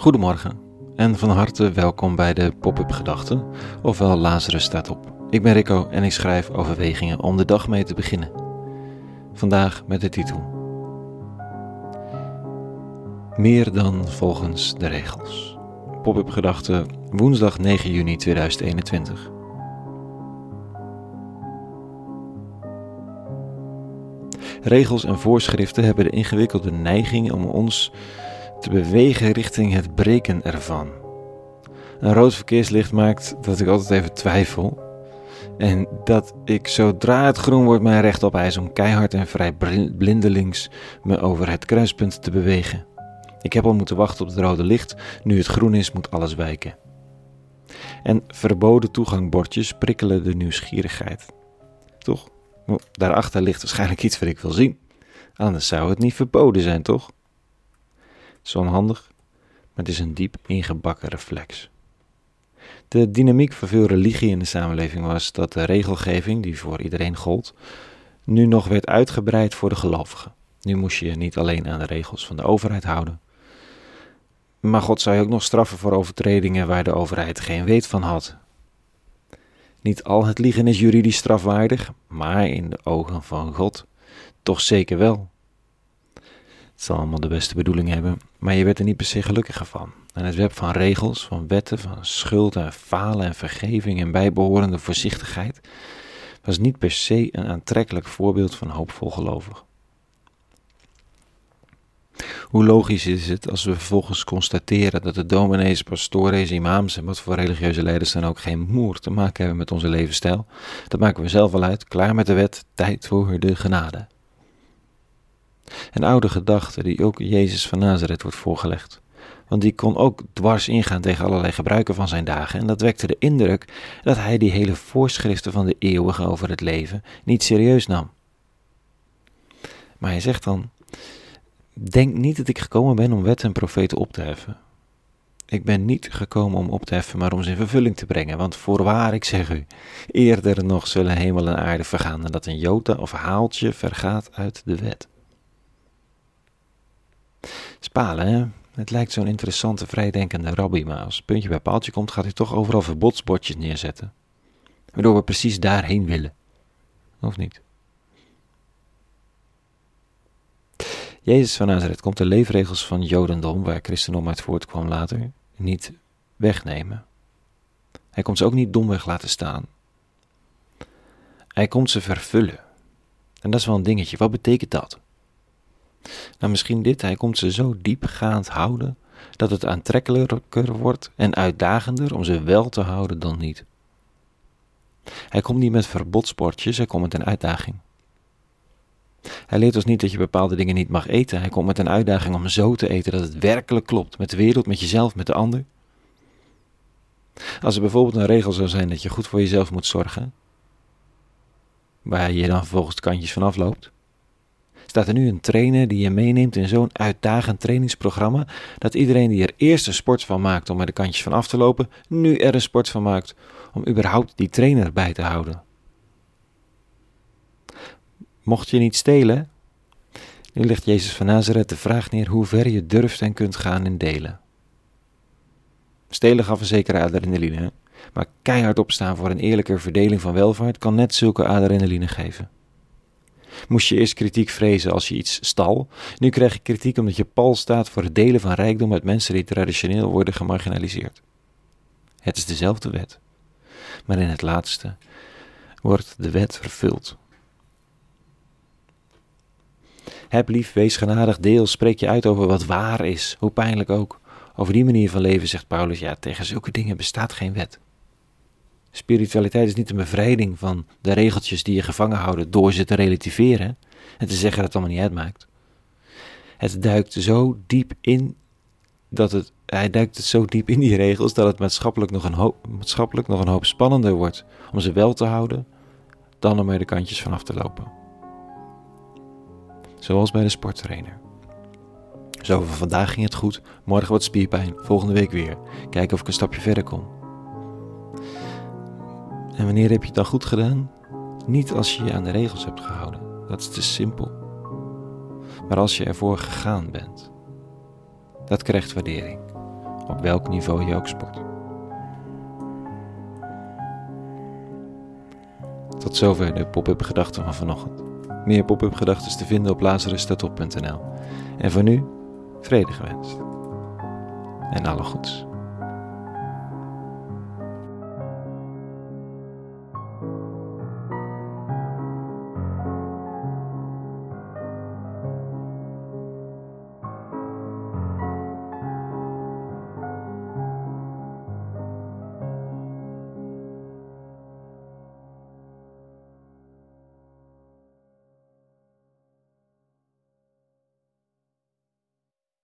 Goedemorgen en van harte welkom bij de Pop-up Gedachten, ofwel Lazarus staat op. Ik ben Rico en ik schrijf overwegingen om de dag mee te beginnen. Vandaag met de titel Meer dan volgens de regels. Pop-up Gedachten, woensdag 9 juni 2021. Regels en voorschriften hebben de ingewikkelde neiging om ons te bewegen richting het breken ervan. Een rood verkeerslicht maakt dat ik altijd even twijfel. En dat ik zodra het groen wordt mijn recht opeis om keihard en vrij blindelings me over het kruispunt te bewegen. Ik heb al moeten wachten op het rode licht, nu het groen is moet alles wijken. En verboden toegangbordjes prikkelen de nieuwsgierigheid. Toch? Daarachter ligt waarschijnlijk iets wat ik wil zien. Anders zou het niet verboden zijn, toch? Is onhandig, maar het is een diep ingebakken reflex. De dynamiek van veel religie in de samenleving was dat de regelgeving, die voor iedereen gold, nu nog werd uitgebreid voor de gelovigen. Nu moest je je niet alleen aan de regels van de overheid houden. Maar God zou je ook nog straffen voor overtredingen waar de overheid geen weet van had. Niet al het liegen is juridisch strafwaardig, maar in de ogen van God toch zeker wel. Het zal allemaal de beste bedoeling hebben, maar je werd er niet per se gelukkiger van. En het web van regels, van wetten, van schuld en falen en vergeving en bijbehorende voorzichtigheid was niet per se een aantrekkelijk voorbeeld van hoopvol gelovig. Hoe logisch is het als we vervolgens constateren dat de dominees, pastoren, imams en wat voor religieuze leiders dan ook geen moer te maken hebben met onze levensstijl? Dat maken we zelf wel uit, klaar met de wet, tijd voor de genade. Een oude gedachte die ook Jezus van Nazareth wordt voorgelegd. Want die kon ook dwars ingaan tegen allerlei gebruiken van zijn dagen. En dat wekte de indruk dat hij die hele voorschriften van de eeuwige over het leven niet serieus nam. Maar hij zegt dan: Denk niet dat ik gekomen ben om wet en profeten op te heffen. Ik ben niet gekomen om op te heffen, maar om ze in vervulling te brengen. Want voorwaar, ik zeg u, eerder nog zullen hemel en aarde vergaan dan dat een jota of haaltje vergaat uit de wet. Spalen, hè? Het lijkt zo'n interessante, vrijdenkende rabbi, maar als puntje bij paaltje komt, gaat hij toch overal verbodsbordjes neerzetten. Waardoor we precies daarheen willen. Of niet? Jezus van Nazareth komt de leefregels van Jodendom, waar christendom uit voortkwam later, niet wegnemen. Hij komt ze ook niet domweg laten staan. Hij komt ze vervullen. En dat is wel een dingetje. Wat betekent dat? Nou, misschien dit. Hij komt ze zo diepgaand houden dat het aantrekkelijker wordt en uitdagender om ze wel te houden dan niet. Hij komt niet met verbodsportjes, hij komt met een uitdaging. Hij leert ons niet dat je bepaalde dingen niet mag eten. Hij komt met een uitdaging om zo te eten dat het werkelijk klopt met de wereld, met jezelf, met de ander. Als er bijvoorbeeld een regel zou zijn dat je goed voor jezelf moet zorgen, waar je dan vervolgens kantjes van afloopt, staat er nu een trainer die je meeneemt in zo'n uitdagend trainingsprogramma, dat iedereen die er eerst een sport van maakt om er de kantjes van af te lopen, nu er een sport van maakt om überhaupt die trainer bij te houden. Mocht je niet stelen, nu legt Jezus van Nazareth de vraag neer hoe ver je durft en kunt gaan in delen. Stelen gaf een zekere adrenaline, maar keihard opstaan voor een eerlijke verdeling van welvaart kan net zulke adrenaline geven. Moest je eerst kritiek vrezen als je iets stal, nu krijg je kritiek omdat je pal staat voor het delen van rijkdom met mensen die traditioneel worden gemarginaliseerd. Het is dezelfde wet, maar in het laatste wordt de wet vervuld. Heb lief, wees genadig, deel, spreek je uit over wat waar is, hoe pijnlijk ook. Over die manier van leven zegt Paulus, ja, tegen zulke dingen bestaat geen wet. Spiritualiteit is niet een bevrijding van de regeltjes die je gevangen houden door ze te relativeren en te zeggen dat het allemaal niet uitmaakt. Het duikt zo diep in dat het, hij duikt zo diep in die regels dat het maatschappelijk nog een hoop, maatschappelijk nog een hoop spannender wordt om ze wel te houden dan om er de kantjes vanaf te lopen. Zoals bij de sporttrainer. Zo van vandaag ging het goed, morgen wat spierpijn, volgende week weer. Kijken of ik een stapje verder kom. En wanneer heb je het dan goed gedaan? Niet als je je aan de regels hebt gehouden, dat is te simpel. Maar als je ervoor gegaan bent. Dat krijgt waardering, op welk niveau je ook sport. Tot zover de pop-up gedachten van vanochtend. Meer pop-up gedachten te vinden op lazarus.op.nl. En voor nu, vrede gewenst. En alle goeds.